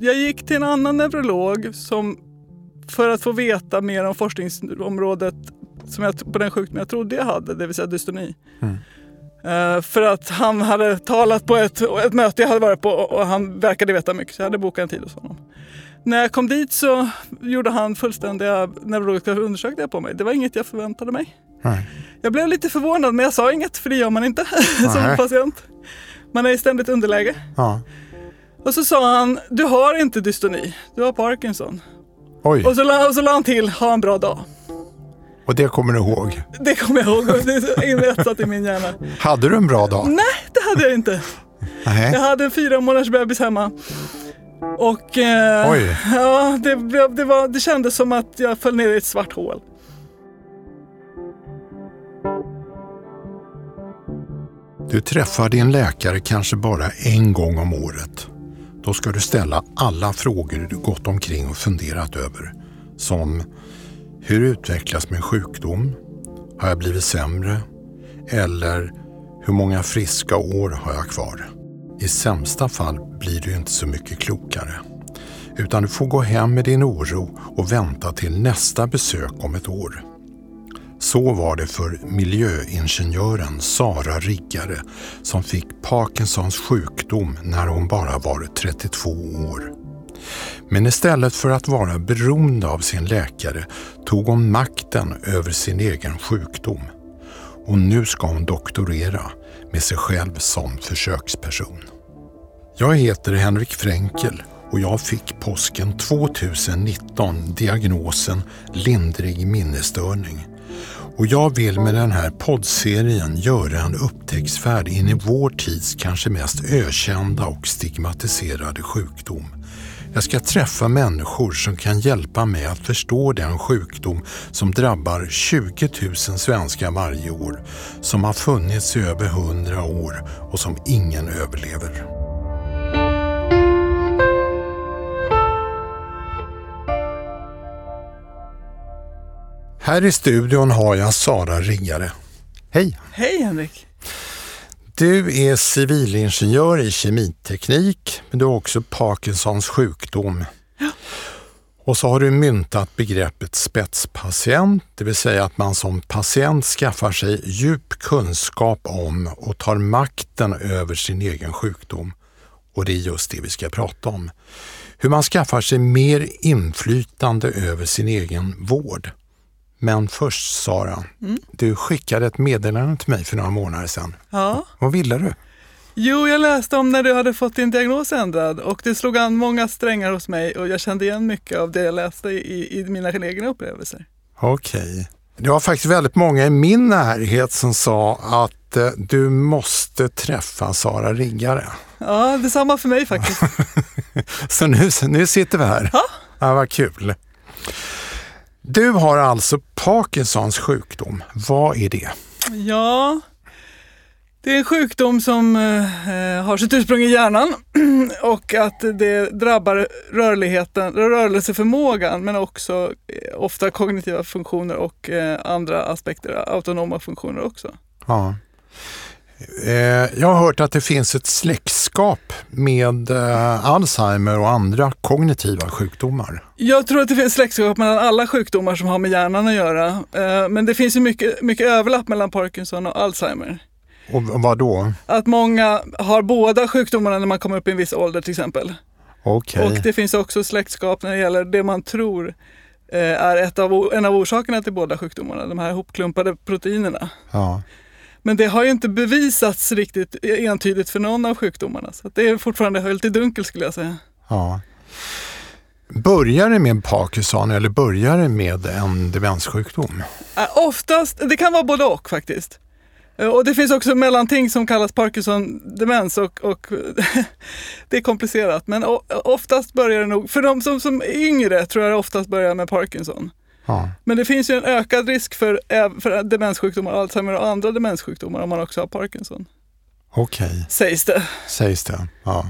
Jag gick till en annan neurolog som, för att få veta mer om forskningsområdet som jag, på den sjukdom jag trodde jag hade, det vill säga dystoni. Mm. Eh, för att han hade talat på ett, ett möte jag hade varit på och han verkade veta mycket så jag hade bokat en tid hos honom. När jag kom dit så gjorde han fullständiga neurologiska undersökningar på mig. Det var inget jag förväntade mig. Nej. Jag blev lite förvånad men jag sa inget för det gör man inte som patient. Man är i ständigt underläge. Ja. Och så sa han, du har inte dystoni, du har Parkinson. Oj, Och så, la- och så la han till, ha en bra dag. och det kommer du ihåg. Det kommer jag ihåg, och det är inrättat i min hjärna. Hade du en bra dag? Nej, det hade jag inte. Jag Nej. hade en fyra månaders bebis hemma. Och eh, Oj. ja, det, det, var, det kändes som att jag föll ner i ett svart hål. Du träffar din läkare kanske bara en gång om året. Då ska du ställa alla frågor du gått omkring och funderat över. Som Hur utvecklas min sjukdom? Har jag blivit sämre? Eller Hur många friska år har jag kvar? I sämsta fall blir du inte så mycket klokare. Utan du får gå hem med din oro och vänta till nästa besök om ett år. Så var det för miljöingenjören Sara Riggare som fick Parkinsons sjukdom när hon bara var 32 år. Men istället för att vara beroende av sin läkare tog hon makten över sin egen sjukdom. Och nu ska hon doktorera med sig själv som försöksperson. Jag heter Henrik Fränkel och jag fick påsken 2019 diagnosen lindrig minnesstörning. Och jag vill med den här poddserien göra en upptäcktsfärd in i vår tids kanske mest ökända och stigmatiserade sjukdom. Jag ska träffa människor som kan hjälpa mig att förstå den sjukdom som drabbar 20 000 svenskar varje år, som har funnits i över 100 år och som ingen överlever. Här i studion har jag Sara Riggare. Hej! Hej Henrik! Du är civilingenjör i kemiteknik, men du har också Parkinsons sjukdom. Och så har du myntat begreppet spetspatient, det vill säga att man som patient skaffar sig djup kunskap om och tar makten över sin egen sjukdom. Och det är just det vi ska prata om. Hur man skaffar sig mer inflytande över sin egen vård. Men först Sara, du skickade ett meddelande till mig för några månader sedan. Ja. Vad ville du? Jo, jag läste om när du hade fått din diagnos ändrad och det slog an många strängar hos mig och jag kände igen mycket av det jag läste i, i mina egna upplevelser. Okej. Det var faktiskt väldigt många i min närhet som sa att eh, du måste träffa Sara Riggare. Ja, detsamma för mig faktiskt. Så nu, nu sitter vi här. Ja. ja, vad kul. Du har alltså Parkinsons sjukdom. Vad är det? Ja, det är en sjukdom som eh, har sitt ursprung i hjärnan och att det drabbar rörligheten, rörelseförmågan men också eh, ofta kognitiva funktioner och eh, andra aspekter, autonoma funktioner också. Ja. Eh, Jag har hört att det finns ett släktskap med eh, Alzheimer och andra kognitiva sjukdomar. Jag tror att det finns släktskap mellan alla sjukdomar som har med hjärnan att göra. Eh, Men det finns ju mycket, mycket överlapp mellan Parkinson och Alzheimer. Och vad då? Att många har båda sjukdomarna när man kommer upp i en viss ålder till exempel. Okej. Och det finns också släktskap när det gäller det man tror är ett av, en av orsakerna till båda sjukdomarna, de här hopklumpade proteinerna. Ja. Men det har ju inte bevisats riktigt entydigt för någon av sjukdomarna. Så det är fortfarande höljt i dunkel skulle jag säga. Ja. Börjar det med Parkinson eller börjar det med en demenssjukdom? Oftast, det kan vara både och faktiskt. Eh, Och det finns också mellanting som kallas Parkinson-demens och, och det är komplicerat. Men oftast börjar det nog, för de som, som är yngre tror jag det oftast börjar med Parkinson. Ja. Men det finns ju en ökad risk för, äv- för demenssjukdomar, Alzheimer och andra demenssjukdomar om man också har Parkinson. Okej, Sägs det. sägs det. Ja.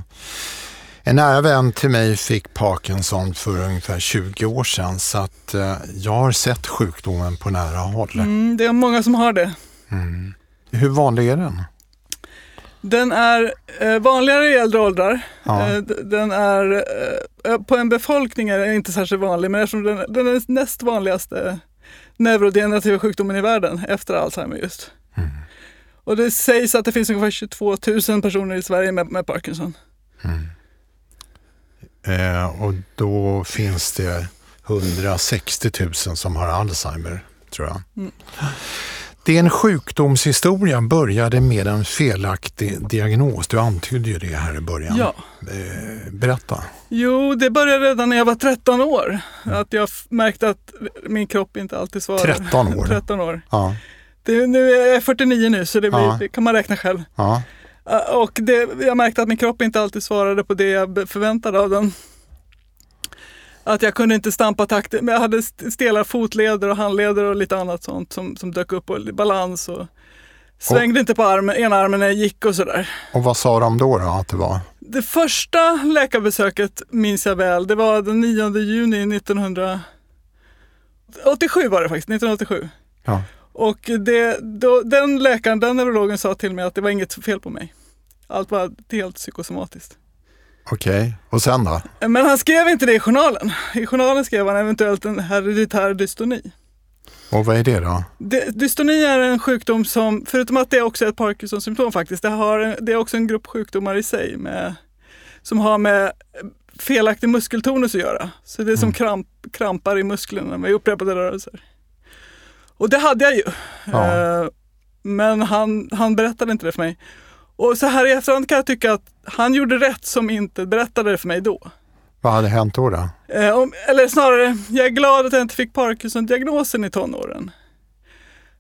En nära vän till mig fick Parkinson för ungefär 20 år sedan så att eh, jag har sett sjukdomen på nära håll. Mm, det är många som har det. Mm. Hur vanlig är den? Den är eh, vanligare i äldre åldrar. Ja. Eh, den är, eh, på en befolkning är den inte särskilt vanlig, men eftersom den, den är den näst vanligaste neurodegenerativa sjukdomen i världen efter Alzheimer just. Mm. Och det sägs att det finns ungefär 22 000 personer i Sverige med, med Parkinson. Eh, och då finns det 160 000 som har Alzheimer, tror jag. Mm. Din sjukdomshistoria började med en felaktig diagnos. Du antydde ju det här i början. Ja. Eh, berätta. Jo, det började redan när jag var 13 år. Att jag märkte att min kropp inte alltid svarade. 13 år? 13 år. Ja, Det, nu är jag 49 nu, så det, blir, Ja. det kan man räkna själv. ja, Uh, Och det, jag märkte att min kropp inte alltid svarade på det jag förväntade av den. Att jag kunde inte stampa takt, men jag hade st- stela fotleder och handleder och lite annat sånt som, som dök upp och balans och svängde inte på armen, ena armen när jag gick och sådär. och vad sa de då, då att det var? Det första läkarbesöket minns jag väl, det var den 9 juni 1987 var det faktiskt, 1987. Ja. Och det, då, den läkaren, den neurologen sa till mig att det var inget fel på mig. Allt var helt psykosomatiskt. Okej, och sen då? Men han skrev inte det i journalen. I journalen skrev han eventuellt en hereditär dystoni. Och vad är det då? Det, dystoni är en sjukdom som, förutom att det också är ett Parkinson-symptom faktiskt, det, har, det är också en grupp sjukdomar i sig med, som har med felaktig muskeltonus att göra. Så det är som Mm. kramp, krampar i musklerna med upprepade rörelser. Och det hade jag ju. Ja. Eh, Men han, han berättade inte det för mig. Och så här i efterhand kan jag tycka att han gjorde rätt som inte berättade det för mig då. Vad hade hänt då? då? Eh, om, eller snarare, jag är glad att jag inte fick Parkinson-diagnosen i tonåren.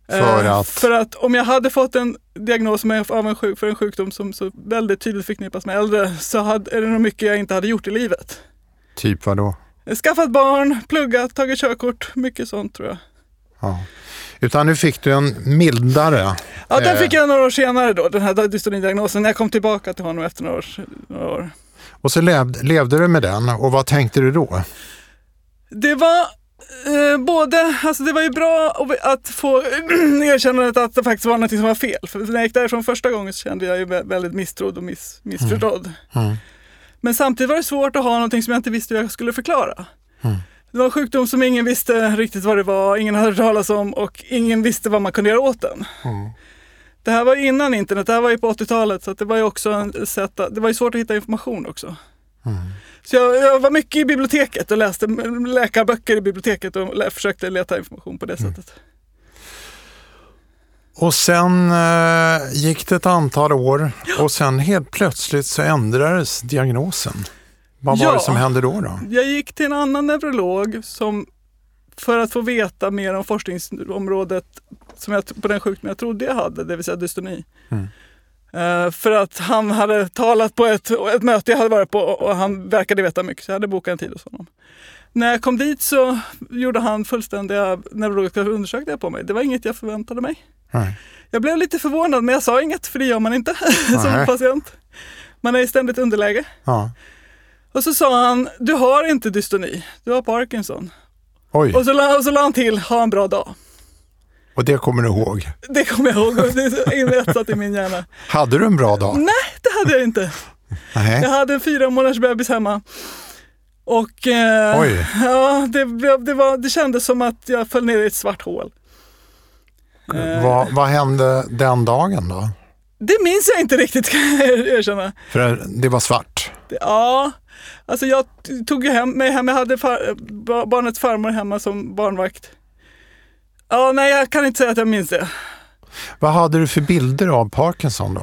För Eh, att? För att om jag hade fått en diagnos av en sjuk, för en sjukdom som så väldigt tydligt förknippas med äldre så hade, är det nog mycket jag inte hade gjort i livet. Typ vad då? Skaffat barn, pluggat, tagit körkort, mycket sånt tror jag. Ja. Utan nu fick du en mildare. Ja, den Eh. fick jag några år senare då, den här dystonidiagnosen, när jag kom tillbaka till honom efter några år. Några år. Och så levde, levde du med den och vad tänkte du då? Det var eh, både, alltså det var ju bra att få erkännandet att det faktiskt var något som var fel. För när jag gick därifrån första gången så kände jag ju vä- väldigt misstrodd och miss, missförstådd. Mm. Men samtidigt var det svårt att ha någonting som jag inte visste hur jag skulle förklara. Mm. Det var en sjukdom som ingen visste riktigt vad det var, ingen hade hört talas om och ingen visste vad man kunde göra åt den. Mm. Det här var innan internet, det här var ju på 80-talet så det var ju också en sätt att, det var ju svårt att hitta information också. Mm. Så jag, jag var mycket i biblioteket och läste läkarböcker i biblioteket och lä- försökte leta information på det Mm. sättet. Och sen eh, gick det ett antal år och sen helt plötsligt så ändrades diagnosen. Vad var Ja. det som hände då? då? Jag gick till en annan neurolog som för att få veta mer om forskningsområdet som jag, på den sjukdom jag trodde jag hade, det vill säga dystoni. Mm. Eh, för att han hade talat på ett, ett möte jag hade varit på och han verkade veta mycket så jag hade bokat en tid hos honom. När jag kom dit så gjorde han fullständiga neurologiska undersökningar på mig. Det var inget jag förväntade mig. Nej. Jag blev lite förvånad men jag sa inget för det gör man inte som patient. Man är i ständigt underläge. Ja. Och så sa han, du har inte dystoni, du har Parkinson. Oj, Och så, la- och så la han till, ha en bra dag. och det kommer du ihåg. Det kommer jag ihåg det är inrättat i min hjärna. Hade du en bra dag? Nej, det hade jag inte. Nej. Jag hade en fyra månaders bebis hemma. Och eh, ja, det, det, var, det kändes som att jag föll ner i ett svart hål. Eh, Vad, vad hände den dagen då? Det minns jag inte riktigt kan jag erkänna. För det var svart. Ja, alltså jag tog ju hem mig hem. Jag hade far, ba- barnets farmor hemma som barnvakt. Ja, nej, jag kan inte säga att jag minns det. Vad hade du för bilder av Parkinson då?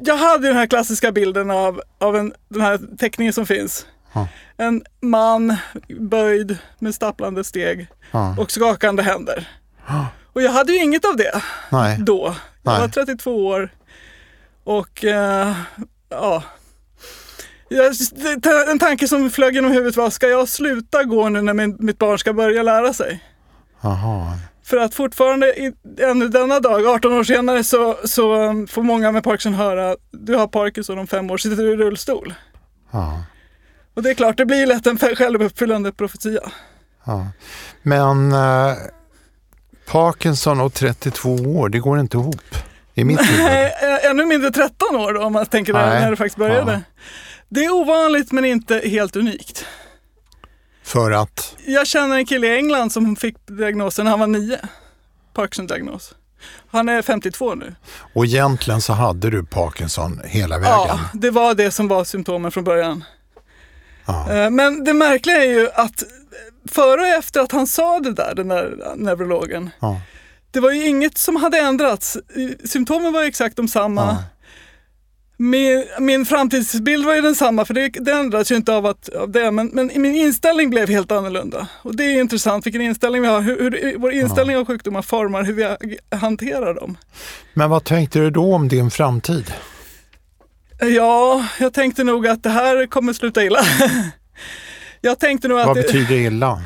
Jag hade den här klassiska bilden av, av en, den här teckningen som finns. Ja. En man böjd med stapplande steg Ja. och skakande händer. Ja. Och jag hade ju inget av det Nej. då. Jag Nej. var 32 år och eh, ja. En tanke som flög genom huvudet var, ska jag sluta gå nu när min, mitt barn ska börja lära sig? Jaha. För att fortfarande i, ännu denna dag, 18 år senare, så, så um, får många med Parkinson höra du har Parkinson om fem år, sitter du i rullstol? Ja. Och det är klart, det blir lätt en självuppfyllande profetia. Ja. Men eh, Parkinson och 32 år, det går inte ihop i mitt huvud. Ännu mindre 13 år då, om man tänker Nej. när det faktiskt började. Ja. Det är ovanligt men inte helt unikt. För att, Jag känner en kille i England som fick diagnosen när han var nio. Parkinson-diagnos. Han är 52 nu. och egentligen så hade du Parkinson hela vägen. Ja, det var det som var symptomen från början. Ja. Eh, Men det märkliga är ju att före och efter att han sa det där, den där neurologen, Ja. det var ju inget som hade ändrats. Symptomen var exakt de samma. Ja. Min, min framtidsbild var ju densamma, för det, det ändras ju inte av, att, av det. Men, men min inställning blev helt annorlunda. Och det är intressant vilken inställning vi har. Hur, hur vår inställning av sjukdomar formar hur vi hanterar dem. Men vad tänkte du då om din framtid? Ja, jag tänkte nog att det här kommer sluta illa. jag tänkte nog att Vad det, betyder illa?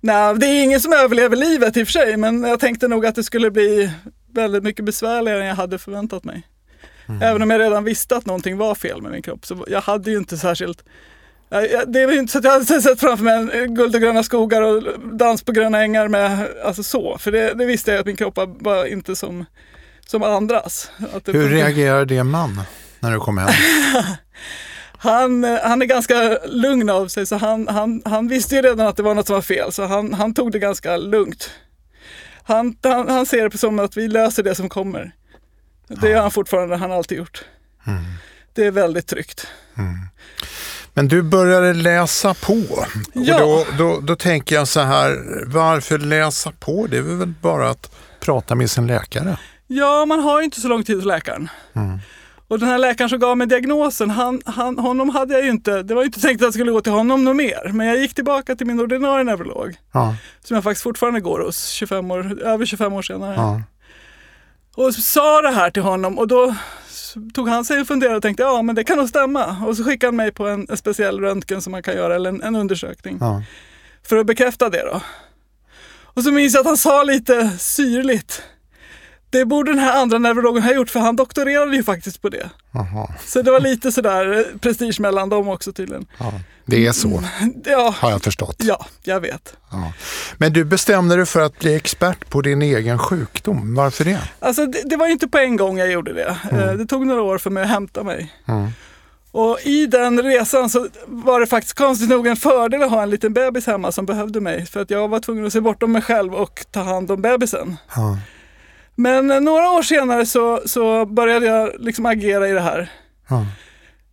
nej, det är ingen som överlever livet i och för sig, men jag tänkte nog att det skulle bli väldigt mycket besvärligare än jag hade förväntat mig. Även om jag redan visste att någonting var fel med min kropp, så jag hade ju inte särskilt Det är ju inte så att jag hade sett framför mig guld och gröna skogar och dans på gröna ängar med, alltså så. För det, det visste jag att min kropp var- var inte som, som andras. Hur funkar. reagerar din man när du kom hem? Han, han är ganska lugn av sig så han, han, han visste ju redan att det var något som var fel så han, han tog det ganska lugnt. Han, han, han ser det som att vi löser det som kommer. Det gör han fortfarande, han har alltid gjort. Det är väldigt tryggt. Men du började läsa på. Ja. Och då, då, då tänker jag så här, varför läsa på? Det är väl bara att prata med sin läkare. Ja, man har ju inte så lång tid hos läkaren. Och den här läkaren som gav mig diagnosen, han, han, honom hade jag ju inte, det var ju inte tänkt att jag skulle gå till honom något mer. Men jag gick tillbaka till min ordinarie neurolog, Ja, som jag faktiskt fortfarande går hos 25 år, över 25 år senare. ja. Och sa det här till honom och då tog han sig en funderare och tänkte ja men det kan nog stämma. Och så skickade han mig på en, en speciell röntgen som man kan göra, eller en, en undersökning. ja. För att bekräfta det då. Och så minns jag att han sa lite syrligt. Det borde den här andra neurologen ha gjort för han doktorerade ju faktiskt på det. Aha. Så det var lite sådär eh, prestige mellan dem också tydligen. ja. Det är så, Ja, har jag förstått. ja jag vet. Ja. Men du bestämde dig för att bli expert på din egen sjukdom. Varför det? Alltså det, det var inte på en gång jag gjorde det. Eh, Det tog några år för mig att hämta mig. Mm. Och i den resan så var det faktiskt konstigt nog en fördel att ha en liten bebis hemma som behövde mig. För att jag var tvungen att se bortom mig själv och ta hand om bebisen. Ja. Men några år senare så, så började jag liksom agera i det här. Ja.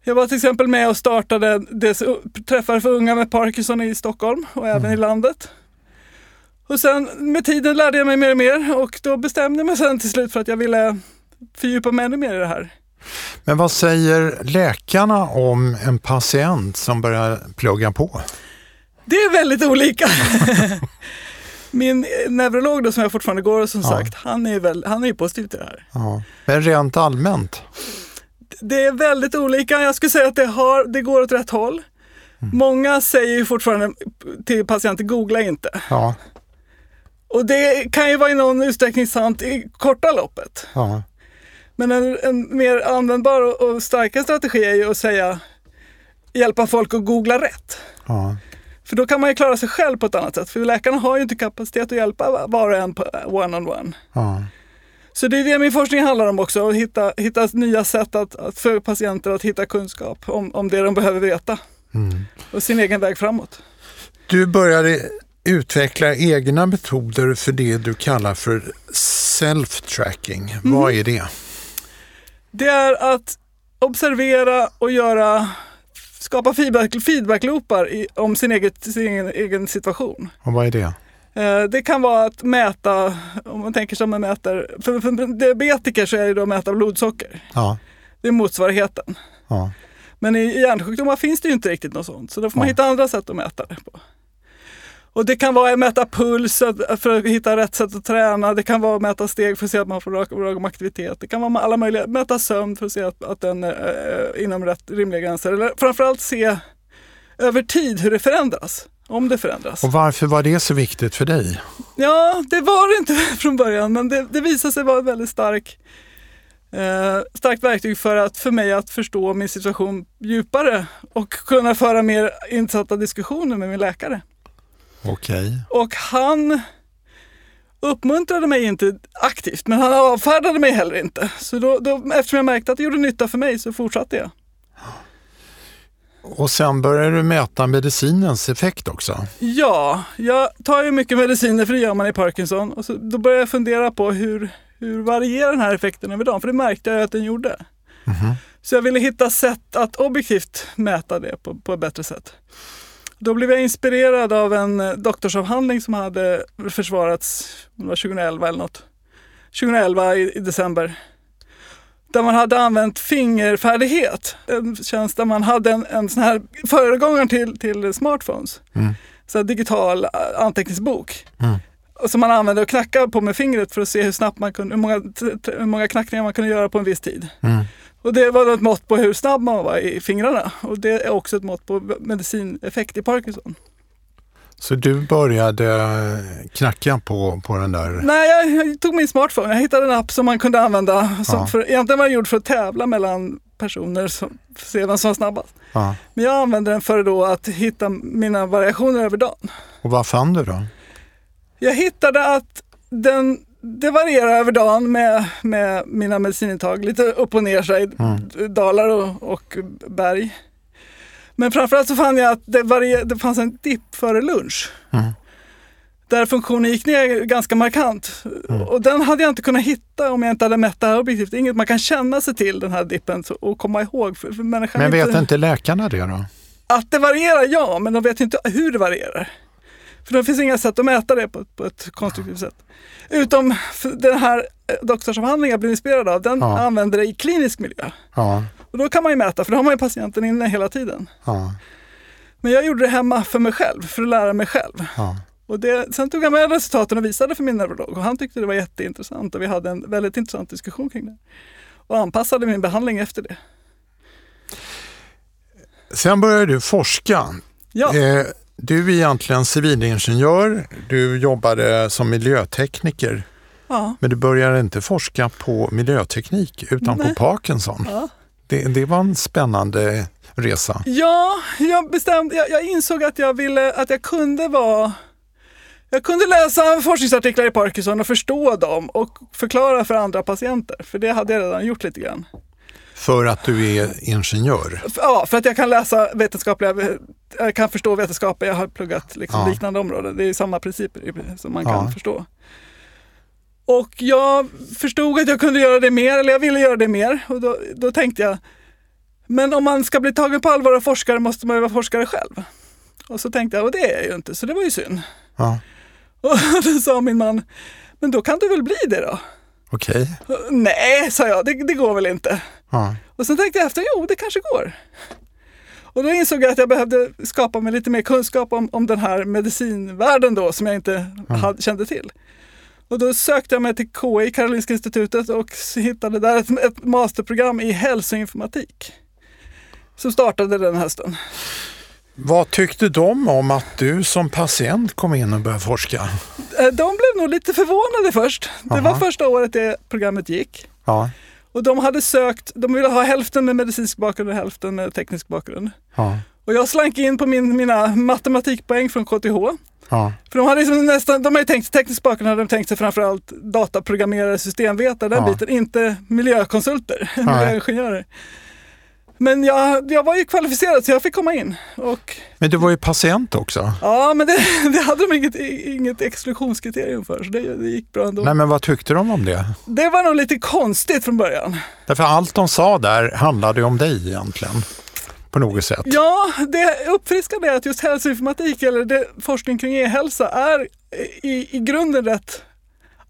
Jag var till exempel med och startade des, träffar för unga med Parkinson i Stockholm och även i landet. Och sen med tiden lärde jag mig mer och mer och då bestämde jag mig sen till slut för att jag ville fördjupa mig ännu mer i det här. Men vad säger läkarna om en patient som börjar plugga på? Det är väldigt olika. Min neurolog då, som jag fortfarande går som Ja. sagt, han är, väl, han är ju positiv till det här. Ja. Men rent allmänt? Det är väldigt olika. Jag skulle säga att det, har, det går åt rätt håll. Många säger ju fortfarande till patienter, googla inte. Ja. Och det kan ju vara i någon utsträckning sant i korta loppet. ja. Men en, en mer användbar och, och starkare strategi är ju att säga hjälpa folk att googla rätt. ja. För då kan man ju klara sig själv på ett annat sätt. För läkarna har ju inte kapacitet att hjälpa var och en på one-on-one. ja. Så det är det min forskning handlar om också, att hitta, hitta nya sätt att, att för patienter att hitta kunskap om, om det de behöver veta. Mm. Och sin egen väg framåt. Du började utveckla egna metoder för det du kallar för self-tracking. Vad är det? Det är att observera och göra, skapa feedback, feedbackloopar i, om sin, eget, sin egen, egen situation. Och vad är det? Eh, Det kan vara att mäta, om man tänker som man mäter, för, för diabetiker så är det då att mäta blodsocker. Ja. Det är motsvarigheten. ja. Men i hjärnsjukdomar finns det ju inte riktigt något sånt, så då får man Ja. hitta andra sätt att mäta det på. Och det kan vara att mäta puls för att hitta rätt sätt att träna. Det kan vara att mäta steg för att se att man får bra aktivitet. Det kan vara alla möjliga, mäta sömn för att se att, att den är eh, inom rätt rimliga gränser. Eller framförallt se över tid hur det förändras. Om det förändras. Och varför var det så viktigt för dig? Ja, det var det inte från början, men det, det visade sig vara ett väldigt stark, eh, starkt verktyg för, att, för mig att förstå min situation djupare och kunna föra mer insatta diskussioner med min läkare. Okej. Och han uppmuntrade mig inte aktivt, men han avfärdade mig heller inte. Så då, då, eftersom jag märkte att det gjorde nytta för mig så fortsatte jag. Och sen började du mäta medicinens effekt också? Ja, jag tar ju mycket mediciner för det gör man i Parkinson. Och så, då började jag fundera på hur, hur varierar den här effekten över dagen? För det märkte jag att den gjorde. Mm-hmm. Så jag ville hitta sätt att objektivt mäta det på, på ett bättre sätt. Då blev jag inspirerad av en eh, doktorsavhandling som hade försvarats 2011 eller något. 2011 i, i december. Där man hade använt fingerfärdighet. En tjänst där man hade en, en sån här föregångare till, till smartphones. Mm. Så digital eh, anteckningsbok. Mm. Som man använde och knackade på med fingret för att se hur snabbt man kunde, hur många, hur många knackningar man kunde göra på en viss tid. Mm. Och det var ett mått på hur snabb man var i fingrarna och det är också ett mått på medicineffekt i Parkinson. Så du började knacka på, på den där? Nej, jag, jag tog min smartphone. Jag hittade en app som man kunde använda. Som ja. för, egentligen var den gjord för att tävla mellan personer som, för att se vem som var snabbast. Ja. Men jag använde den för då att hitta mina variationer över dagen. Och vad fann du då? Jag hittade att den det varierar över dagen med, med mina medicinintag. Lite upp och ner, sig, mm. dalar och, och berg. Men framförallt så fann jag att det, varier, det fanns en dipp före lunch. Mm. Där funktionen gick ner ganska markant. Mm. Och den hade jag inte kunnat hitta om jag inte hade mätt det här objektivt. Inget man kan känna sig till den här dippen och komma ihåg. För, för men vet inte, inte läkarna det då? Att det varierar, ja, men de vet inte hur det varierar. För det finns inga sätt att mäta det på, på ett konstruktivt sätt. Utom den här eh, doktorsavhandlingen jag blev inspirerad av, den ja. använder det i klinisk miljö. Ja. Och då kan man ju mäta, för då har man ju patienten inne hela tiden. Ja. Men jag gjorde det hemma för mig själv, för att lära mig själv. Och det, sen tog jag med resultaten och visade för min neurolog och han tyckte det var jätteintressant och vi hade en väldigt intressant diskussion kring det. Och anpassade min behandling efter det. Sen började du forska. Ja. Eh, du är egentligen civilingenjör, du jobbade som miljötekniker. Ja. Men du började inte forska på miljöteknik utan Nej. på Parkinson. Ja. Det, det var en spännande resa. Ja, jag bestämde, jag, jag, insåg att jag ville, att jag kunde vara jag kunde läsa forskningsartiklar i Parkinson och förstå dem och förklara för andra patienter, för det hade jag redan gjort lite grann. För att du är ingenjör? Ja, för att jag kan läsa vetenskapliga, jag kan förstå vetenskap, jag har pluggat liksom ja. liknande områden. Det är samma principer som man kan förstå. Och jag förstod att jag kunde göra det mer, eller jag ville göra det mer. Och då, då tänkte jag, men om man ska bli tagen på allvar av forskare måste man ju vara forskare själv. Och så tänkte jag, och det är jag ju inte, så det var ju synd. Ja. Och då sa min man, men då kan du väl bli det då? Okej. Okay. Nej, sa jag, det, det går väl inte. Ja. Och sen tänkte jag efter, jo det kanske går. Och då insåg jag att jag behövde skapa mig lite mer kunskap om, om den här medicinvärlden då som jag inte ja. hade, kände till. Och då sökte jag mig till KI, Karolinska institutet och hittade där ett, ett masterprogram i hälsoinformatik. Som startade den hösten. Vad tyckte de om att du som patient kom in och började forska? Eh, de blev nog lite förvånade först. Det Aha. var första året det programmet gick. Ja. Och de hade sökt, de ville ha hälften med medicinsk bakgrund och hälften med teknisk bakgrund. Ja. Och jag slank in på min, mina matematikpoäng från KTH. Ja. För de hade liksom nästan, de hade tänkt teknisk bakgrund hade de tänkt sig framförallt dataprogrammerare, systemvetare, den ja. biten, inte miljökonsulter, miljöingenjörer. Men jag, jag var ju kvalificerad så jag fick komma in. Och, men du var ju patient också. Ja, men det, det hade de inget, inget exklusionskriterium för, så det, det, gick bra ändå. Nej, men vad tyckte de om det? Det var nog lite konstigt från början. Därför allt de sa där handlade om dig egentligen. På något sätt. Ja, det uppfriskande är att just hälsoinformatik eller det, forskning kring e-hälsa är i, i grunden rätt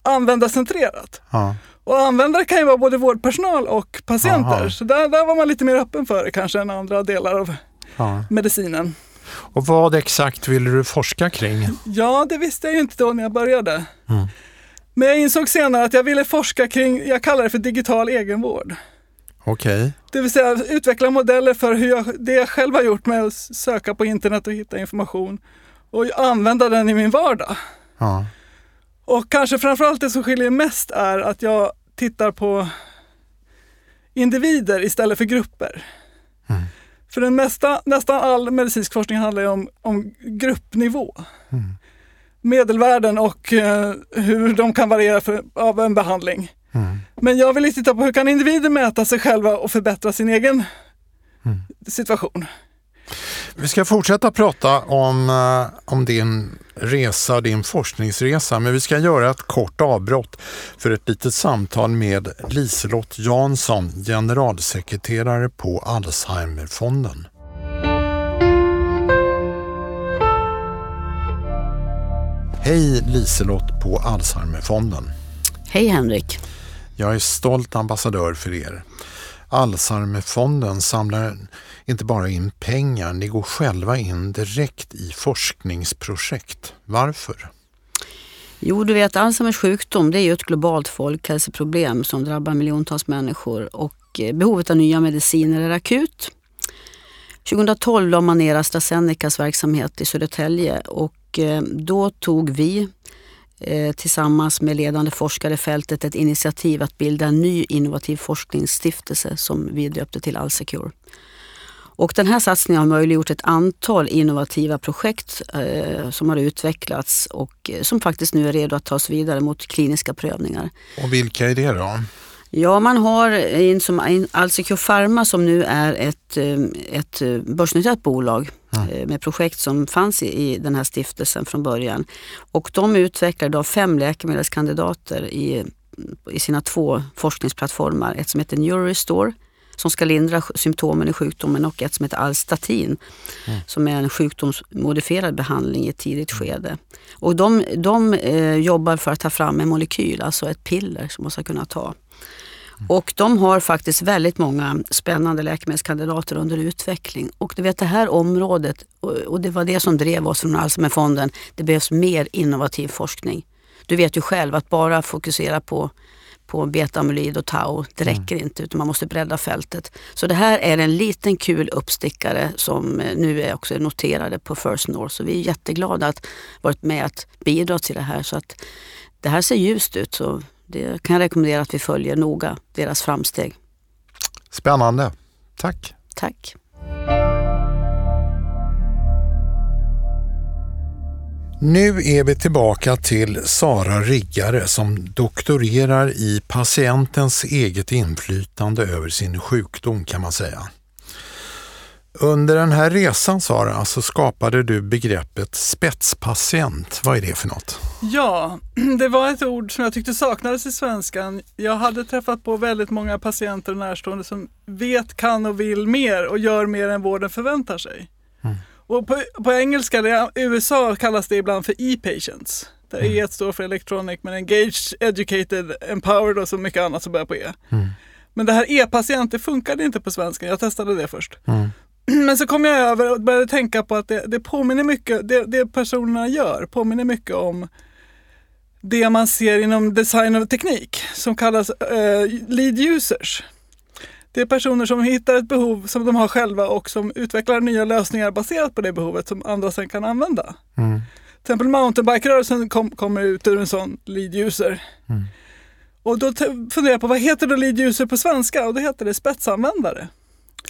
användarcentrerat. Ja. Och användare kan ju vara både vårdpersonal och patienter. Aha. Så där, där var man lite mer öppen för det kanske än andra delar av ja. medicinen. Och vad exakt ville du forska kring? Ja, det visste jag ju inte då när jag började. Mm. Men jag insåg senare att jag ville forska kring, jag kallar det för digital egenvård. Okej. Okay. Det vill säga utveckla modeller för hur jag, det jag själv har gjort med att söka på internet och hitta information och använda den i min vardag. Ja. Och kanske framförallt det som skiljer mest är att jag tittar på individer istället för grupper. Mm. För den mesta, nästan all medicinsk forskning handlar ju om, om gruppnivå. Mm. medelvärden och eh, hur de kan variera för, av en behandling. Mm. Men jag vill titta på hur kan individer mäta sig själva och förbättra sin egen Mm. situation. Vi ska fortsätta prata om, eh, om din resa, din forskningsresa, men vi ska göra ett kort avbrott för ett litet samtal med Liselott Jansson, generalsekreterare på Alzheimerfonden. Hej Liselott på Alzheimerfonden. Hej Henrik. Jag är stolt ambassadör för er. Alzheimerfonden samlar inte bara in pengar, ni går själva in direkt i forskningsprojekt. Varför? Jo, du vet Alzheimers sjukdom det är ju ett globalt folkhälsoproblem som drabbar miljontals människor och eh, behovet av nya mediciner är akut. 2012 la man ner AstraZenecas verksamhet i Södertälje och eh, då tog vi Eh, tillsammans med ledande forskare i fältet ett initiativ att bilda en ny innovativ forskningsstiftelse som vi döpte till Alsecure. Och den här satsningen har möjliggjort ett antal innovativa projekt eh, som har utvecklats och eh, som faktiskt nu är redo att tas vidare mot kliniska prövningar. Och vilka är det då? Ja, man har en som Pharma som nu är ett, eh, ett eh, börsnoterat bolag eh, med projekt som fanns i, i den här stiftelsen från början. Och de utvecklar idag fem läkemedelskandidater i, i sina två forskningsplattformar. Ett som heter Neurorestore som ska lindra symptomen i sjukdomen och ett som heter Alstatin som är en sjukdomsmodifierad behandling i ett tidigt skede. Och de, de eh, jobbar för att ta fram en molekyl, alltså ett piller som man ska kunna ta. Och de har faktiskt väldigt många spännande läkemedelskandidater under utveckling. Och du vet det här området, och det var det som drev oss från Alzheimerfonden, det behövs mer innovativ forskning. Du vet ju själv att bara fokusera på, på beta-amyloid och tau, det räcker inte utan man måste bredda fältet. Så det här är en liten kul uppstickare som eh, nu är också noterade på First North. Så vi är jätteglada att varit med att bidra till det här. Så att det här ser ljust ut. Så det kan jag rekommendera att vi följer noga deras framsteg. Spännande. Tack. Tack. Nu är vi tillbaka till Sara Riggare som doktorerar i patientens eget inflytande över sin sjukdom kan man säga. Under den här resan Sara så skapade du begreppet spetspatient. Vad är det för något? Ja, det var ett ord som jag tyckte saknades i svenskan. Jag hade träffat på väldigt många patienter och närstående som vet, kan och vill mer och gör mer än vården förväntar sig. Och på, på engelska, det, i USA kallas det ibland för e-patients. Där E står för electronic men engaged, educated, empowered och så mycket annat som börjar på E. Men det här e-patient, det funkade inte på svenska. Jag testade det först. Men så kom jag över och började tänka på att det, det påminner mycket, det, det personerna gör påminner mycket om det man ser inom design och teknik som kallas eh, lead users. Det är personer som hittar ett behov som de har själva och som utvecklar nya lösningar baserat på det behovet som andra sen kan använda. Mm. Till exempel mountainbike-rörelsen kom, kommer ut ur en sån lead user. Och då funderar jag på vad heter då lead user på svenska och då heter det spetsanvändare.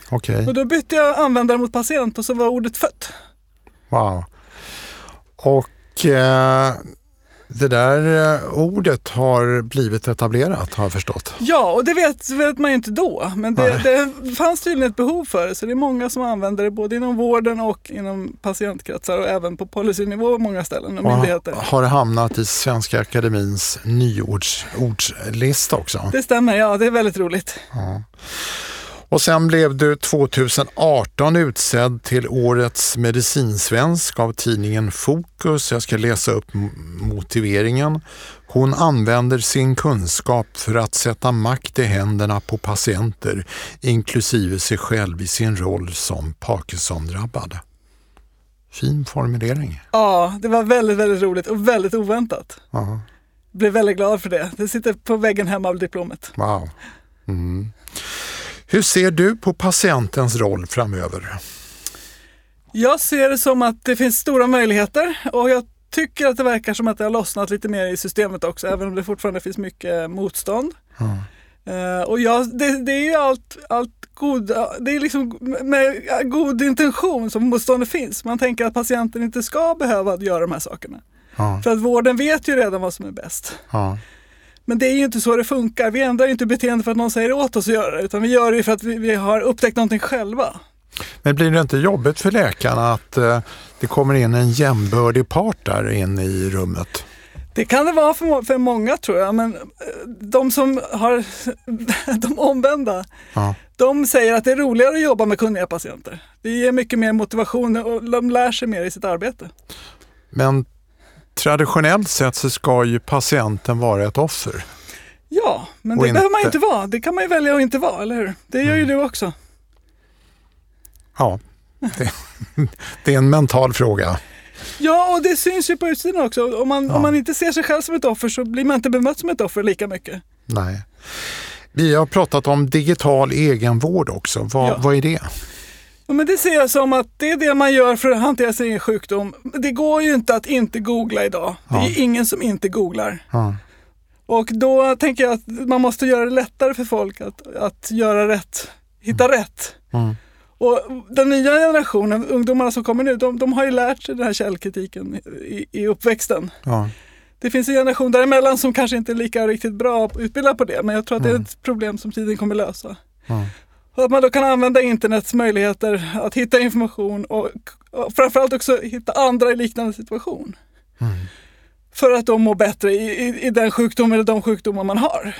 Okej, Och då bytte jag användare mot patient och så var ordet fött. wow. Och eh, det där eh, ordet har blivit etablerat har jag förstått. Ja, och det vet, vet man ju inte då. Men det, det fanns tydligen ett behov för det. Så det är många som använder det både inom vården och inom patientkretsar och även på policynivå på många ställen och Och myndigheter. har det hamnat i Svenska Akademins nyordslista också. Det stämmer, ja det är väldigt roligt. Och sen blev du 2018 utsedd till Årets medicinsvensk av tidningen Fokus. Jag ska läsa upp motiveringen. Hon använder sin kunskap för att sätta makt i händerna på patienter, inklusive sig själv i sin roll som Parkinson-drabbad. Fin formulering. Ja, det var väldigt, väldigt roligt och väldigt oväntat. Ja, Blev väldigt glad för det. Det sitter på väggen hemma av diplomet. wow. Mm. Hur ser du på patientens roll framöver? Jag ser det som att det finns stora möjligheter och jag tycker att det verkar som att det har lossnat lite mer i systemet också, även om det fortfarande finns mycket motstånd. Eh, och jag, det, det är ju allt, allt god, det är liksom med god intention som motståndet finns. Man tänker att patienten inte ska behöva göra de här sakerna. Ja, För att vården vet ju redan vad som är bäst. ja. Men det är ju inte så det funkar. Vi ändrar ju inte beteende för att någon säger åt oss att göra det, utan vi gör det för att vi, vi har upptäckt någonting själva. Men blir det inte jobbigt för läkarna att eh, det kommer in en jämbördig part där in i rummet? Det kan det vara för, för många tror jag, men eh, de som har de omvända, Ja. de säger att det är roligare att jobba med kunniga patienter. Det ger mycket mer motivation och de lär sig mer i sitt arbete. Men traditionellt sett så ska ju patienten vara ett offer. Ja, men det behöver man inte- inte vara. Det kan man ju välja att inte vara, eller hur? Det gör ju du också. Ja, det, det är en mental fråga. Ja, och det syns ju på utsidan också. Om man, Ja. om man inte ser sig själv som ett offer så blir man inte bemött som ett offer lika mycket. Nej. Vi har pratat om digital egenvård också. Vad, Ja. vad är det? Men det ser jag som att det är det man gör för att hantera sin egen sjukdom. Det går ju inte att inte googla idag. Det är ingen som inte googlar. Ja. Och då tänker jag att man måste göra det lättare för folk att, att göra rätt, hitta rätt. Mm. Och den nya generationen, ungdomarna som kommer nu, de, de har ju lärt sig den här källkritiken i, i uppväxten. Ja. Det finns en generation däremellan som kanske inte är lika riktigt bra utbildad på det, men jag tror att det är Mm. ett problem som tiden kommer lösa. Att man då kan använda internets möjligheter att hitta information och, och framförallt också hitta andra i liknande situation. Mm. För att de mår bättre i, i, i den sjukdom eller de sjukdomar man har.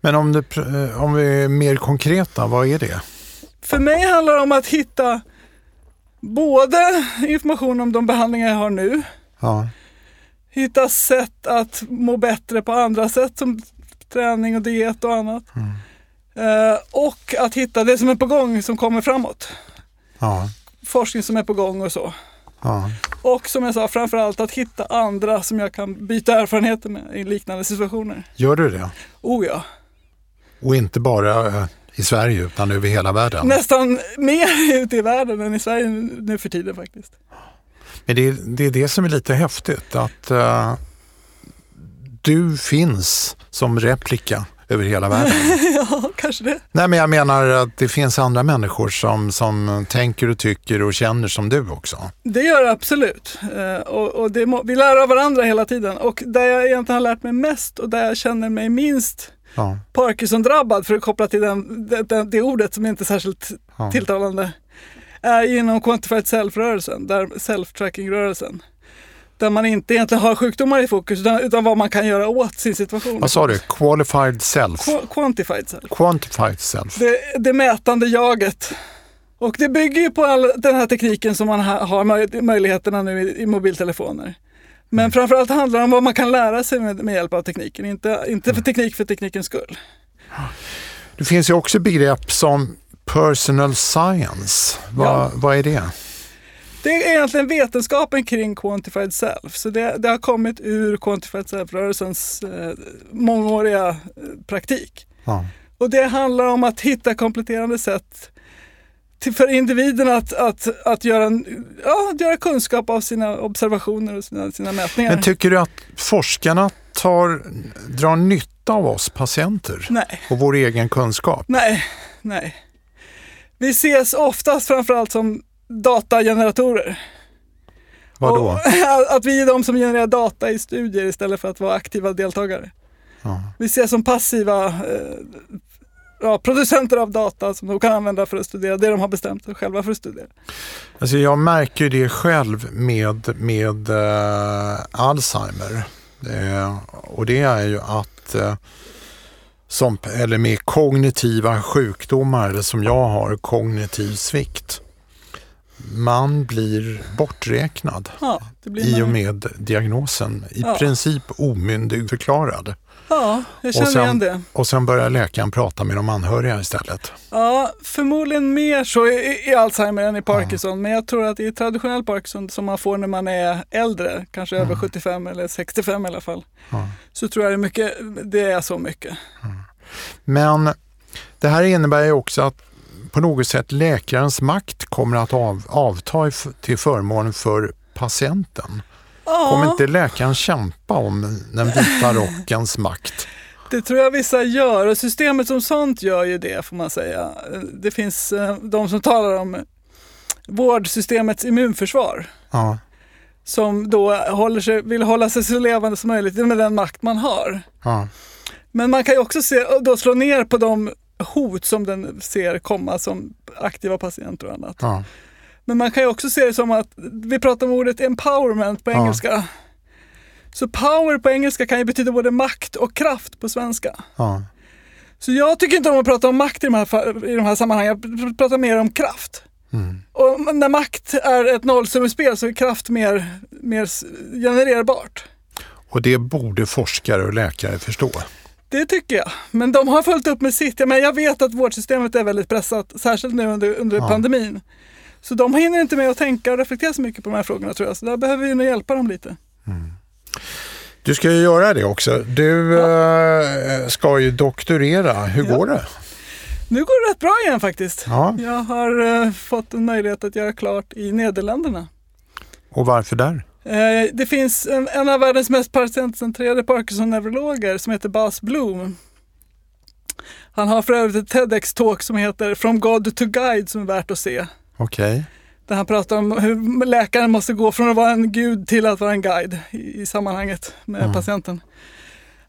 Men om, pr- eh, om vi är mer konkreta, vad är det? För mig handlar det om att hitta både information om de behandlingar jag har nu, Ja. hitta sätt att må bättre på andra sätt som träning och diet och annat. Eh, och att hitta det som är på gång som kommer framåt. Ja. Forskning som är på gång och så. Ja. Och som jag sa, framförallt att hitta andra som jag kan byta erfarenheter med i liknande situationer. Gör du det? Oh ja, Och inte bara eh, i Sverige utan över hela världen? nästan mer ute i världen än i Sverige nu för tiden faktiskt. Men det, är- det är det som är lite häftigt att eh, du finns som replika över hela världen. ja, kanske det. Nej men jag menar att det finns andra människor som, som tänker och tycker och känner som du också. Det gör det absolut. Eh, och, och det må, vi lär av varandra hela tiden. Och där jag egentligen har lärt mig mest och där jag känner mig minst Ja, Parkinson-drabbad, för att koppla till den, det, det, det ordet som inte är särskilt ja. tilltalande, är inom Quantified Self-rörelsen, där self-tracking-rörelsen. Där man inte egentligen har sjukdomar i fokus, utan, utan vad man kan göra åt sin situation. Vad sa du? Qualified self? Qu- Quantified Self. Quantified self? Det, det mätande jaget. Och det bygger ju på all den här tekniken som man ha, har möj, möjligheterna nu i, i mobiltelefoner. Men Mm. framförallt handlar det om vad man kan lära sig med, med hjälp av tekniken, inte, inte Mm. för teknik för teknikens skull. Det finns ju också begrepp som personal science. Vad, Ja. vad är det? Det är egentligen vetenskapen kring Quantified Self. Så det, det har kommit ur Quantified Self-rörelsens eh, mångåriga eh, praktik. Ja. Och det handlar om att hitta kompletterande sätt till, för individen att, att, att, göra, en- ja, göra kunskap av sina observationer och sina, sina mätningar. Men tycker du att forskarna tar, drar nytta av oss patienter nej, och vår egen kunskap? nej, nej. Vi ses oftast framförallt som datageneratorer. Vadå? Och att vi är de som genererar data i studier istället för att vara aktiva deltagare. Ja. Vi ses som passiva eh, ja, producenter av data som de kan använda för att studera det de har bestämt sig själva för att studera. Alltså jag märker det själv med, med eh, Alzheimer. Eh, och det är ju att, eh, som, eller med kognitiva sjukdomar, eller som jag har, kognitiv svikt. Man blir borträknad Ja, det blir i man och ju. med diagnosen. I Ja. princip omyndigförklarad. Ja, jag känner Och sen- igen det. Och sen börjar läkaren prata med de anhöriga istället. Ja, förmodligen mer så i, i Alzheimer än i Parkinson. Men jag tror att i traditionell Parkinson som man får när man är äldre, kanske över 75 eller 65 i alla fall, Ja. så tror jag det är, mycket, det är så mycket. Men det här innebär ju också att på något sätt läkarens makt kommer att av, avta till förmån för patienten. Kommer Ja, inte läkaren kämpa om den vita rockens makt? det tror jag vissa gör och systemet som sånt gör ju det får man säga. Det finns eh, de som talar om vårdsystemets immunförsvar. Ja, som då håller sig, vill hålla sig så levande som möjligt med den makt man har. Ja. Men man kan ju också se, då slå ner på de hot som den ser komma som aktiva patienter och annat. Ja. Men man kan ju också se det som att, vi pratar om ordet empowerment på Ja. engelska. Så power på engelska kan ju betyda både makt och kraft på svenska. Ja. Så jag tycker inte om att prata om makt i de här, i de här sammanhangen, jag pratar mer om kraft. Mm. Och när makt är ett nollsummespel så är kraft mer, mer genererbart. Och det borde forskare och läkare förstå. Det tycker jag. Men de har följt upp med sitt. Ja, men jag vet att vårdsystemet är väldigt pressat, särskilt nu under, under Ja. pandemin. Så de hinner inte med att tänka och reflektera så mycket på de här frågorna tror jag. Så där behöver vi nog hjälpa dem lite. Du ska ju göra det också. Du eh, ska ju doktorera. Hur Ja. går det? Nu går det rätt bra igen faktiskt. Ja. Jag har eh, fått en möjlighet att göra klart i Nederländerna. Och varför där? Eh, det finns en, en av världens mest patientcentrerade Parkinson-neurologer som heter Bas Bloom. Han har för övrigt ett TEDx-talk som heter From God to Guide som är värt att se. Okej. Där han pratar om hur läkaren måste gå från att vara en gud till att vara en guide i, i sammanhanget med Mm. patienten.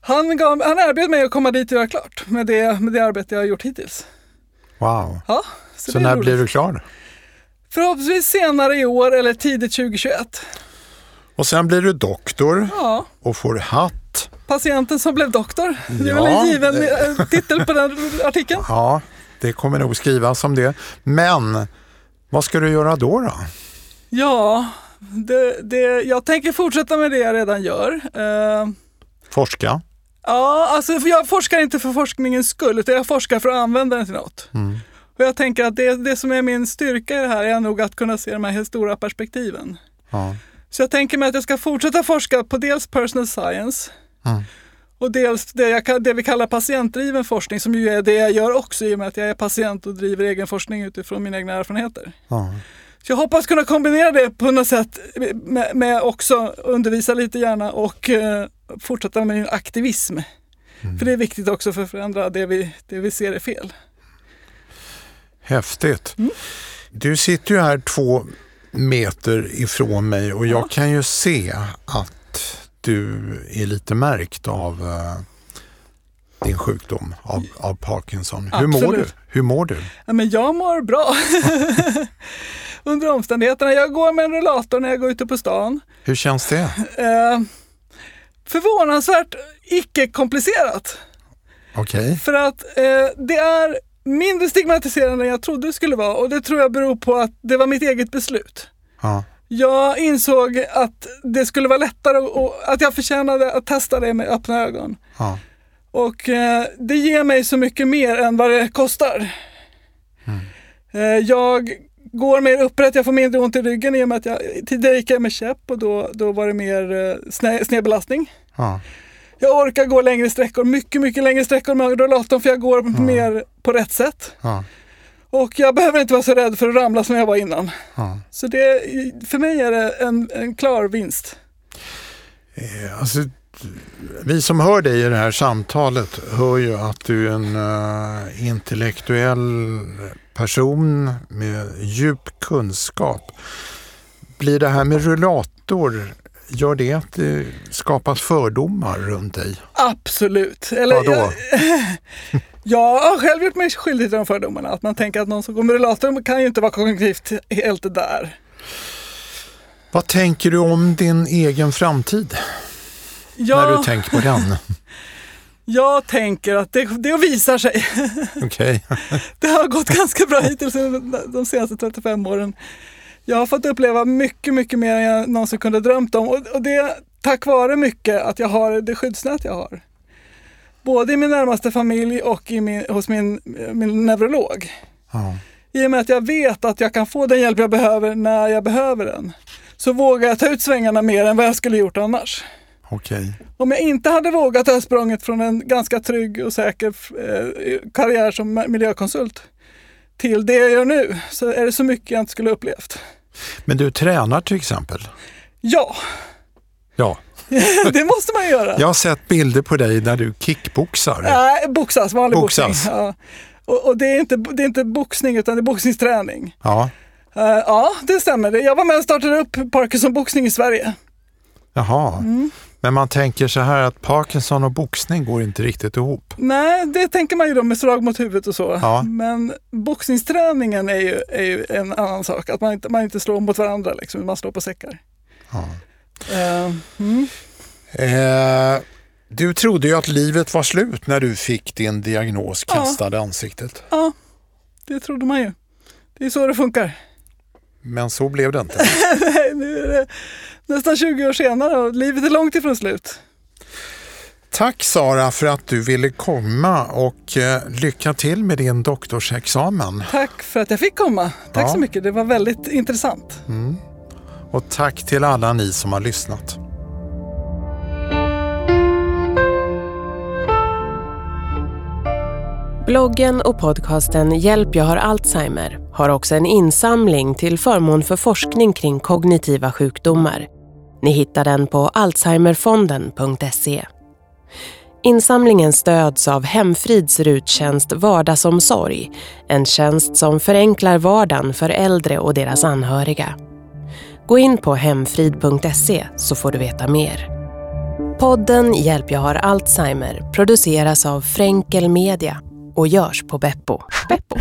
Han, gav, han erbjöd mig att komma dit och göra klart med det, med det arbete jag har gjort hittills. Wow. Ja, Så, är när roligt. blir du klar? Förhoppningsvis senare i år eller tidigt 2021. Och sen blir du doktor Ja, och får hatt. patienten som blev doktor. Det är Ja, väl en given eh, titel på den artikeln. Ja, det kommer nog skrivas om det. Men vad ska du göra då? då? Ja, det, det, jag tänker fortsätta med det jag redan gör. Eh, Forska? Ja, alltså jag forskar inte för forskningens skull, utan jag forskar för att använda den till något. Mm. Och jag tänker att det, det som är min styrka i det här är nog att kunna se de här stora perspektiven. Ja. Så jag tänker mig att jag ska fortsätta forska på dels personal science Mm. och dels det, jag, det vi kallar patientdriven forskning som ju är det jag gör också i och med att jag är patient och driver egen forskning utifrån mina egna erfarenheter. Ja. Så jag hoppas kunna kombinera det på något sätt med, med också undervisa lite gärna och eh, fortsätta med min aktivism. För det är viktigt också för att förändra det vi, det vi ser är fel. Häftigt. Mm. Du sitter ju här två meter ifrån mig och jag kan ju se att du är lite märkt av eh, din sjukdom, av, av Parkinson. Hur mår du? Absolut. Hur mår du? Ja, men jag mår bra under omständigheterna. Jag går med en rullator när jag går ute på stan. Hur känns det? Eh, förvånansvärt icke-komplicerat. Okej. För att eh, det är mindre stigmatiserande än jag trodde det skulle vara och det tror jag beror på att det var mitt eget beslut. Ja. Jag insåg att det skulle vara lättare och att jag förtjänade att testa det med öppna ögon. Ja. Och eh, det ger mig så mycket mer än vad det kostar. Eh, jag går mer upprätt, jag får mindre ont i ryggen i och med att jag tidigare gick jag med käpp och då, då var det mer eh, sned, snedbelastning. Ja. Jag orkar gå längre sträckor, mycket, mycket längre sträckor med rullatorn för jag går mer på rätt sätt. Ja. Och jag behöver inte vara så rädd för att ramla som jag var innan. Ja. Så det, för mig är det en, en klar vinst. Eh, Alltså, vi som hör dig i det här samtalet hör ju att du är en eh, intellektuell person med djup kunskap. Blir det här med rullator, gör det att det skapas fördomar runt dig? Absolut. Eller, Vadå? Jag, jag har själv gjort mig skyldig till de fördomarna. Att man tänker att någon som går med rullator kan ju inte vara kognitivt helt där. Vad tänker du om din egen framtid när du tänker på den? jag tänker att det, det visar sig. Okej. Det har gått ganska bra hittills de senaste 35 åren. Jag har fått uppleva mycket, mycket mer än jag någonsin kunde drömt om. Och, och det är tack vare mycket att jag har det skyddsnät jag har. Både i min närmaste familj och i min, hos min, min neurolog. Ja. I och med att jag vet att jag kan få den hjälp jag behöver när jag behöver den. Så vågar jag ta ut svängarna mer än vad jag skulle gjort annars. Okej. Om jag inte hade vågat ha sprungit från en ganska trygg och säker eh, karriär som miljökonsult till det jag gör nu så är det så mycket jag inte skulle upplevt. Men du tränar till exempel? Ja, Ja. det måste man göra. Jag har sett bilder på dig där du kickboxar. Nej, boxas, vanlig Boxas. boxning. Ja. Och, och det, är inte, det är inte boxning utan det är boxningsträning. Ja. Uh, ja, det stämmer. Jag var med och startade upp Parkinson-boxning i Sverige. Jaha, mm. Men man tänker så här att Parkinson och boxning går inte riktigt ihop. Nej, det tänker man ju då med slag mot huvudet och så. Ja. Men boxningsträningen är ju, är ju en annan sak. Att man inte, man inte slår mot varandra, liksom, man slår på säckar. Ja. Uh, mm. uh, du trodde ju att livet var slut när du fick din diagnos kastad i ansiktet. Ja, det trodde man ju. Det är så det funkar. Men så blev det inte. Nej, nu är det nästan 20 år senare och livet är långt ifrån slut. Tack Sara för att du ville komma och eh, lycka till med din doktorsexamen. Tack för att jag fick komma. Tack ja. så mycket, det var väldigt intressant. Mm. Och tack till alla ni som har lyssnat. Bloggen och podcasten Hjälp jag har Alzheimer har också en insamling till förmån för forskning kring kognitiva sjukdomar. Ni hittar den på alzheimerfonden.se. Insamlingen stöds av Hemfrids RUT-tjänst Vardagsomsorg, en tjänst som förenklar vardagen för äldre och deras anhöriga. Gå in på hemfrid.se så får du veta mer. Podden Hjälp jag har Alzheimer produceras av Fränkel Media och görs på Beppo. Beppo.